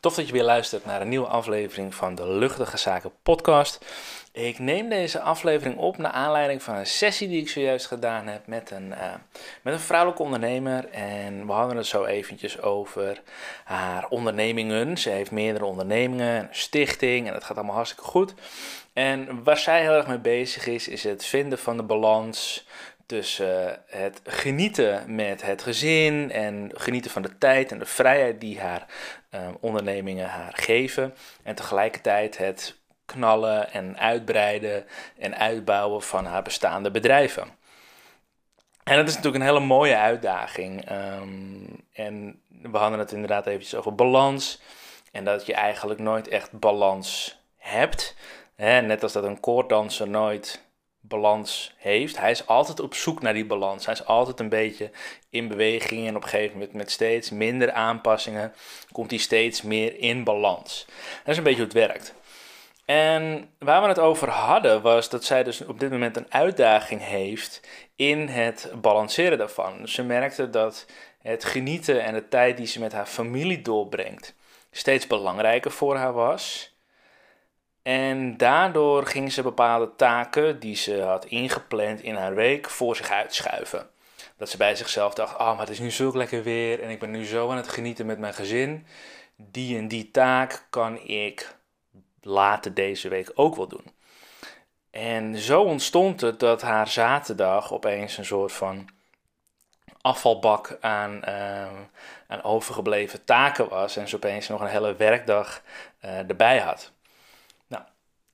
Tof dat je weer luistert naar een nieuwe aflevering van de Luchtige Zaken podcast. Ik neem deze aflevering op naar aanleiding van een sessie die ik zojuist gedaan heb met een, uh, met een vrouwelijke ondernemer. En we hadden het zo eventjes over haar ondernemingen. Ze heeft meerdere ondernemingen, een stichting en dat gaat allemaal hartstikke goed. En waar zij heel erg mee bezig is, is het vinden van de balans tussen het genieten met het gezin en genieten van de tijd en de vrijheid die haar um, ondernemingen haar geven. En tegelijkertijd het knallen en uitbreiden en uitbouwen van haar bestaande bedrijven. En dat is natuurlijk een hele mooie uitdaging. Um, en we hadden het inderdaad eventjes over balans. En dat je eigenlijk nooit echt balans hebt. Hè, net als dat een koorddanser nooit balans heeft. Hij is altijd op zoek naar die balans. Hij is altijd een beetje in beweging en op een gegeven moment met steeds minder aanpassingen komt hij steeds meer in balans. Dat is een beetje hoe het werkt. En waar we het over hadden was dat zij dus op dit moment een uitdaging heeft in het balanceren daarvan. ze merkte dat het genieten en de tijd die ze met haar familie doorbrengt steeds belangrijker voor haar was. En daardoor ging ze bepaalde taken die ze had ingepland in haar week voor zich uitschuiven. Dat ze bij zichzelf dacht: Oh, maar het is nu zo lekker weer en ik ben nu zo aan het genieten met mijn gezin. Die en die taak kan ik later deze week ook wel doen. En zo ontstond het dat haar zaterdag opeens een soort van afvalbak aan, uh, aan overgebleven taken was. En ze opeens nog een hele werkdag uh, erbij had.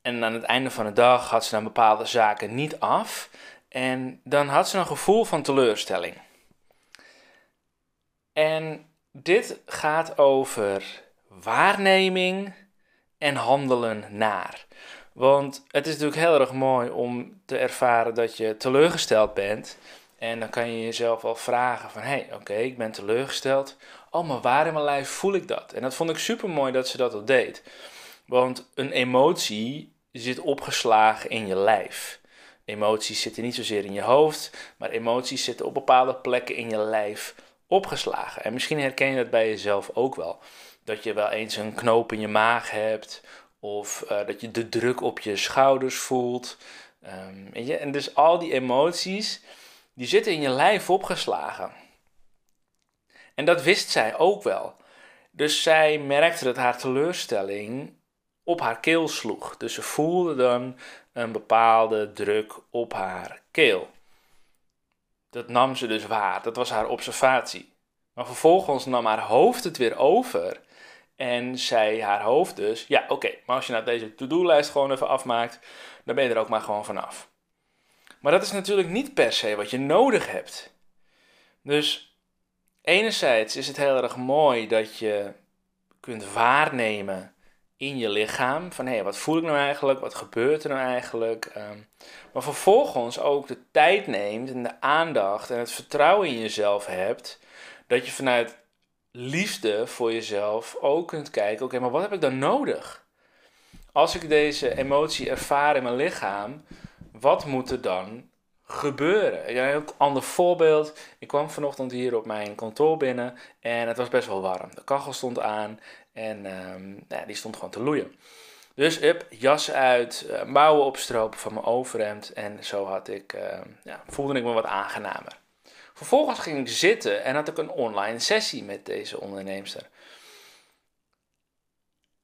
En aan het einde van de dag had ze dan bepaalde zaken niet af. En dan had ze een gevoel van teleurstelling. En dit gaat over waarneming en handelen naar. Want het is natuurlijk heel erg mooi om te ervaren dat je teleurgesteld bent. En dan kan je jezelf wel vragen van, hé, hey, oké, ik ben teleurgesteld. Oh, maar waar in mijn lijf voel ik dat? En dat vond ik super mooi dat ze dat al deed. Want een emotie zit opgeslagen in je lijf. Emoties zitten niet zozeer in je hoofd, maar emoties zitten op bepaalde plekken in je lijf opgeslagen. En misschien herken je dat bij jezelf ook wel. Dat je wel eens een knoop in je maag hebt, of uh, dat je de druk op je schouders voelt. Je, en dus al die emoties, die zitten in je lijf opgeslagen. En dat wist zij ook wel. Dus zij merkte dat haar teleurstelling op haar keel sloeg. Dus ze voelde dan een bepaalde druk op haar keel. Dat nam ze dus waar, dat was haar observatie. Maar vervolgens nam haar hoofd het weer over en zei haar hoofd dus: Ja, oké, maar als je nou deze to-do-lijst gewoon even afmaakt, dan ben je er ook maar gewoon vanaf. Maar dat is natuurlijk niet per se wat je nodig hebt. Dus enerzijds is het heel erg mooi dat je kunt waarnemen in je lichaam. Van hé, wat voel ik nou eigenlijk? Wat gebeurt er nou eigenlijk? Ehm, maar vervolgens ook de tijd neemt en de aandacht en het vertrouwen in jezelf hebt. Dat je vanuit liefde voor jezelf ook kunt kijken: oké, maar wat heb ik dan nodig? Als ik deze emotie ervaar in mijn lichaam, wat moet er dan gebeuren? Ja, een ander voorbeeld. Ik kwam vanochtend hier op mijn kantoor binnen en het was best wel warm. De kachel stond aan en um, nou, die stond gewoon te loeien. Dus up, jas uit, uh, mouwen opstropen van mijn overhemd. En zo had ik, uh, ja, voelde ik me wat aangenamer. Vervolgens ging ik zitten en had ik een online sessie met deze onderneemster.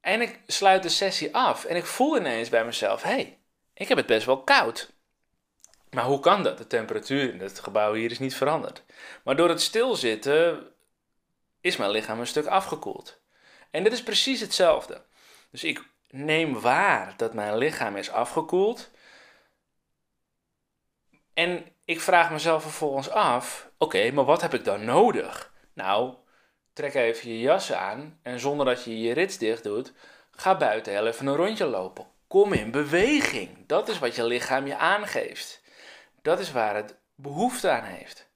En ik sluit de sessie af en ik voel ineens bij mezelf: hé, hey, ik heb het best wel koud. Maar hoe kan dat? De temperatuur in het gebouw hier is niet veranderd. Maar door het stilzitten is mijn lichaam een stuk afgekoeld. En dit is precies hetzelfde. Dus ik neem waar dat mijn lichaam is afgekoeld. En ik vraag mezelf vervolgens af: oké, maar wat heb ik dan nodig? Nou, trek even je jas aan en zonder dat je je rits dicht doet, ga buiten heel even een rondje lopen. Kom in beweging. Dat is wat je lichaam je aangeeft. Dat is waar het behoefte aan heeft.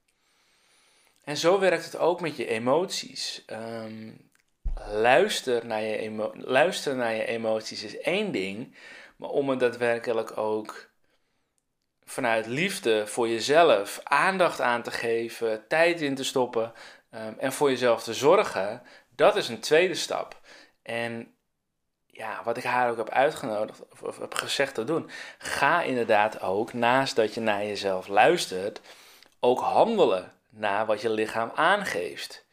En zo werkt het ook met je emoties. Um, luister naar, je naar je emoties is één ding, maar om het daadwerkelijk ook vanuit liefde voor jezelf aandacht aan te geven, tijd in te stoppen um, en voor jezelf te zorgen, dat is een tweede stap. En ja, wat ik haar ook heb uitgenodigd of, heb gezegd te doen, ga inderdaad ook, naast dat je naar jezelf luistert, ook handelen naar wat je lichaam aangeeft.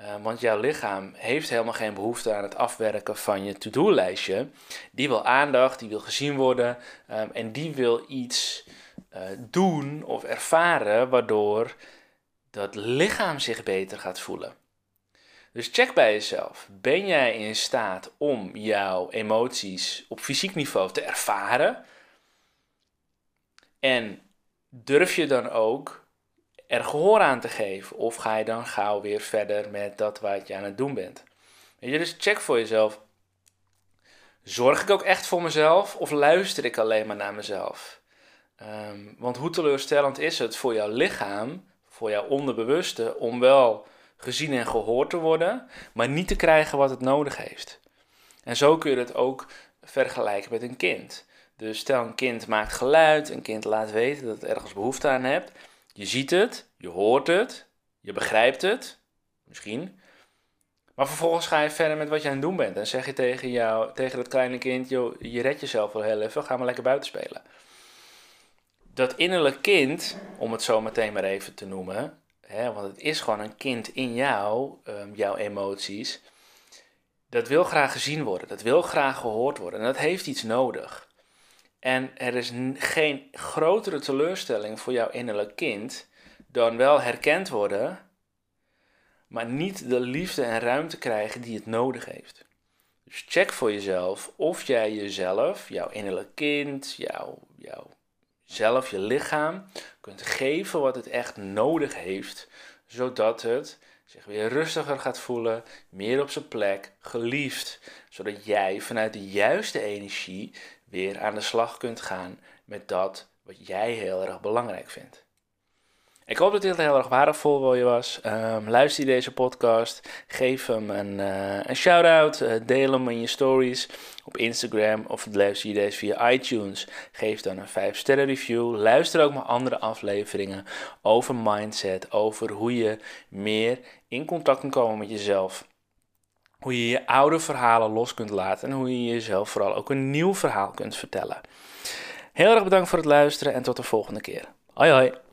Uh, want jouw lichaam heeft helemaal geen behoefte aan het afwerken van je to-do-lijstje. Die wil aandacht, die wil gezien worden um, en die wil iets uh, doen of ervaren waardoor dat lichaam zich beter gaat voelen. Dus check bij jezelf. Ben jij in staat om jouw emoties op fysiek niveau te ervaren? En durf je dan ook er gehoor aan te geven? Of ga je dan gauw weer verder met dat wat je aan het doen bent? Weet je, dus check voor jezelf. Zorg ik ook echt voor mezelf of luister ik alleen maar naar mezelf? Um, want hoe teleurstellend is het voor jouw lichaam, voor jouw onderbewuste, om wel gezien en gehoord te worden, maar niet te krijgen wat het nodig heeft? En zo kun je het ook vergelijken met een kind. Dus stel een kind maakt geluid, een kind laat weten dat het ergens behoefte aan hebt. Je ziet het, je hoort het, je begrijpt het, misschien. Maar vervolgens ga je verder met wat je aan het doen bent. En zeg je tegen, jou, tegen dat kleine kind, joh, je redt jezelf wel heel even, ga maar lekker buiten spelen. Dat innerlijk kind, om het zo meteen maar even te noemen, want het is gewoon een kind in jou, um, jouw emoties, dat wil graag gezien worden, dat wil graag gehoord worden en dat heeft iets nodig. En er is geen grotere teleurstelling voor jouw innerlijk kind dan wel herkend worden, maar niet de liefde en ruimte krijgen die het nodig heeft. Dus check voor jezelf of jij jezelf, jouw innerlijk kind, jouw, jouw zelf, je lichaam, kunt geven wat het echt nodig heeft, zodat het zich weer rustiger gaat voelen, meer op zijn plek, geliefd, zodat jij vanuit de juiste energie weer aan de slag kunt gaan met dat wat jij heel erg belangrijk vindt. Ik hoop dat dit heel erg waardevol voor je was. Um, luister je deze podcast, geef hem een, uh, een shout-out, uh, deel hem in je stories op Instagram of luister je deze via iTunes. Geef dan een 5 sterren review. Luister ook naar andere afleveringen over mindset, over hoe je meer in contact kunt komen met jezelf. Hoe je je oude verhalen los kunt laten en hoe je jezelf vooral ook een nieuw verhaal kunt vertellen. Heel erg bedankt voor het luisteren en tot de volgende keer. Hoi hoi.